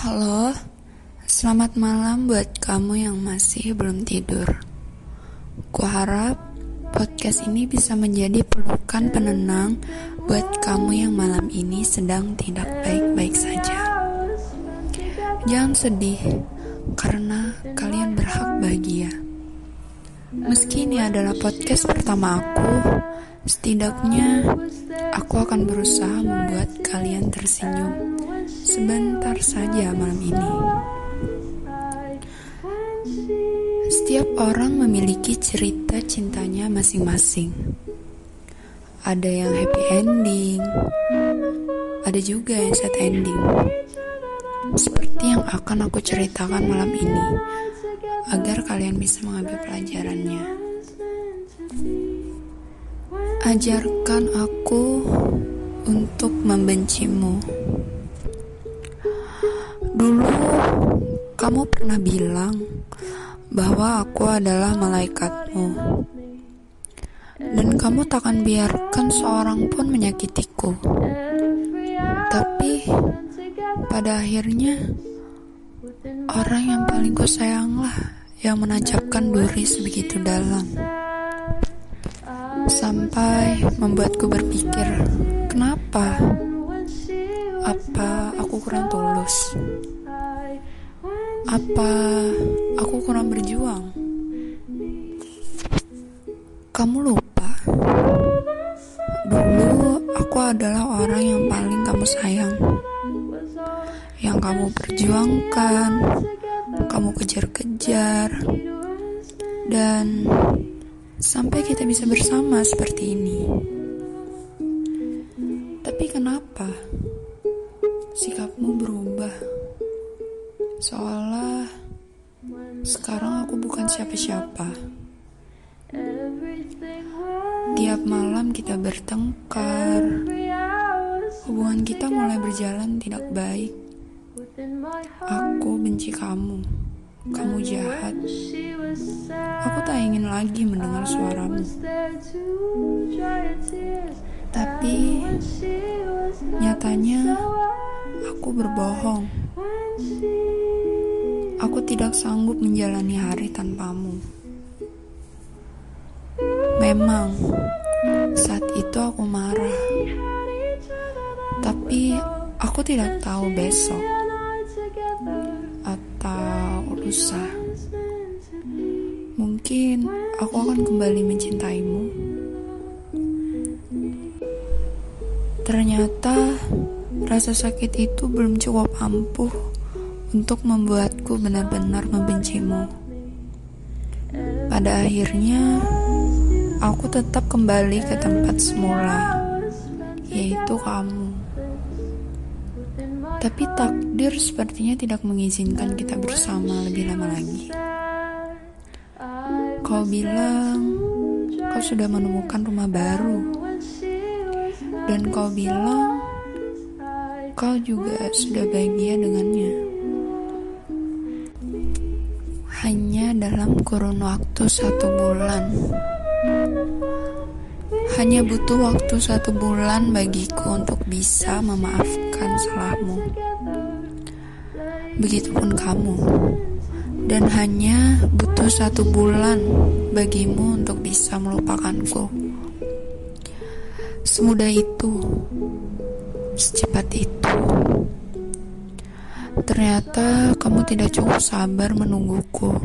Halo, selamat malam buat kamu yang masih belum tidur. Kuharap podcast ini bisa menjadi pelukan penenang buat kamu yang malam ini sedang tidak baik-baik saja. Jangan sedih, karena kalian berhak bahagia. Meski ini adalah podcast pertama aku, setidaknya aku akan berusaha membuat kalian tersenyum sebentar saja malam ini. Setiap orang memiliki cerita cintanya masing-masing. Ada yang happy ending, ada juga yang sad ending. Seperti yang akan aku ceritakan malam ini, agar kalian bisa mengambil pelajarannya. Ajarkan aku untuk membencimu. Dulu kamu pernah bilang bahwa aku adalah malaikatmu. Dan kamu takkan biarkan seorang pun menyakitiku. Tapi pada akhirnya orang yang paling kusayanglah yang menancapkan duri sebegitu dalam. Sampai membuatku berpikir, kenapa? Apa aku kurang tulus? Apa aku kurang berjuang? Kamu lupa. Dulu aku adalah orang yang paling kamu sayang. Yang kamu perjuangkan, kamu kejar-kejar. Dan sampai kita bisa bersama seperti ini. Tapi kenapa? sikapmu berubah. Seolah sekarang aku bukan siapa-siapa. Tiap malam kita bertengkar. Hubungan kita mulai berjalan tidak baik. Aku benci kamu. Kamu jahat. Aku tak ingin lagi mendengar suaramu. Tapi nyatanya Aku berbohong. Tidak sanggup menjalani hari tanpamu. Memang, saat itu aku marah. Tapi aku tidak tahu besok atau lusa. Mungkin aku akan kembali mencintaimu. Ternyata Rasa sakit itu belum cukup ampuh untuk membuatku benar-benar membencimu. Pada akhirnya, aku tetap kembali ke tempat semula, yaitu kamu. Tapi takdir sepertinya tidak mengizinkan kita bersama lebih lama lagi. Kau bilang kau sudah menemukan rumah baru, dan kau bilang kau juga sudah bahagia dengannya. Dalam kurun waktu satu bulan. Hanya butuh waktu satu bulan bagiku untuk bisa memaafkan salahmu. Begitupun kamu. Dan hanya butuh satu bulan bagimu untuk bisa melupakanku. Semudah itu secepat itu. Ternyata kamu tidak cukup sabar menungguku.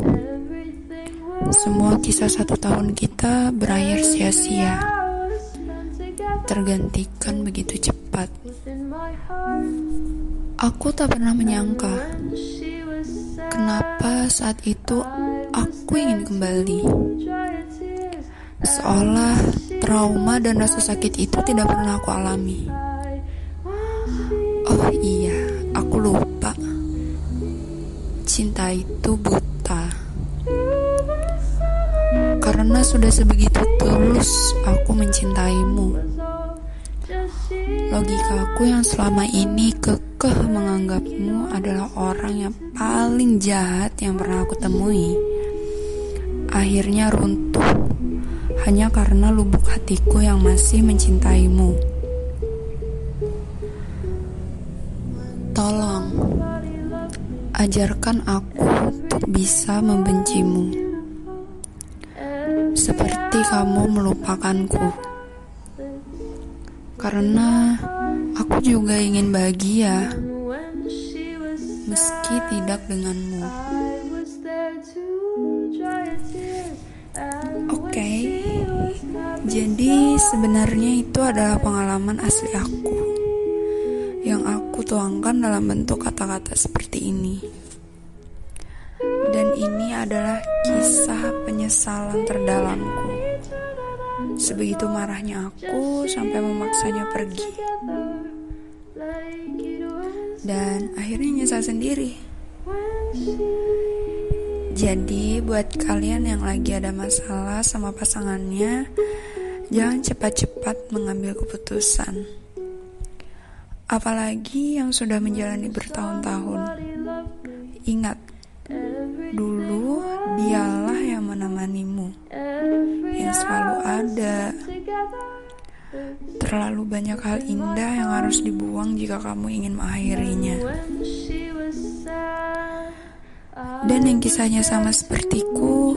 Semua kisah satu tahun kita berakhir sia-sia. Tergantikan begitu cepat. Aku tak pernah menyangka kenapa saat itu aku ingin kembali. Seolah trauma dan rasa sakit itu tidak pernah aku alami. Oh iya, aku lupa. Cinta itu buta. Sudah sebegitu tulus aku mencintaimu. Logikaku yang selama ini kekeh menganggapmu adalah orang yang paling jahat yang pernah aku temui. Akhirnya runtuh hanya karena lubuk hatiku yang masih mencintaimu. Tolong, Ajarkan aku untuk bisa membencimu, kamu melupakanku, karena aku juga ingin bahagia, meski tidak denganmu. Oke, jadi sebenarnya itu adalah pengalaman asli aku yang aku tuangkan dalam bentuk kata-kata seperti ini. Dan ini adalah kisah penyesalan terdalamku. Sebegitu marahnya aku sampai memaksanya pergi. Dan akhirnya nyesal sendiri. Jadi buat kalian yang lagi ada masalah sama pasangannya, jangan cepat-cepat mengambil keputusan apalagi yang sudah menjalani bertahun-tahun. Ingat, dulu dialah yang menemanimu, yang selalu ada. Terlalu banyak hal indah yang harus dibuang jika kamu ingin mengakhirinya. Dan yang kisahnya sama sepertiku,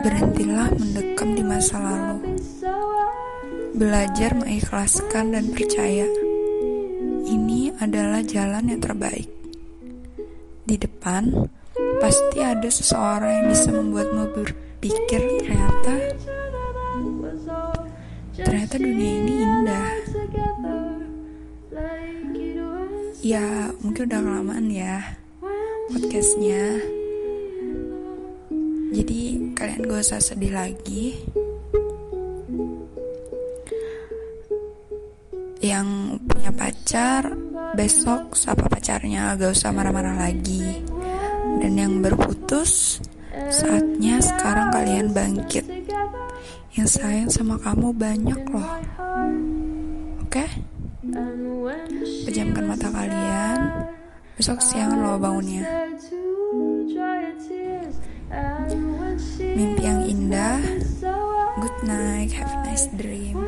berhentilah mendekam di masa lalu. Belajar mengikhlaskan dan percaya ini adalah jalan yang terbaik. Di depan, pasti ada seseorang yang bisa membuatmu berpikir ternyata ternyata dunia ini indah. Ya, mungkin udah kelamaan ya podcastnya. Jadi kalian gak usah sedih lagi. yang punya pacar besok sapa pacarnya gak usah marah-marah lagi dan yang berputus saatnya sekarang kalian bangkit. Yang sayang sama kamu banyak loh. Oke? Okay? pejamkan mata kalian. Besok siang lo bangunnya. Mimpi yang indah. Good night. Have a nice dream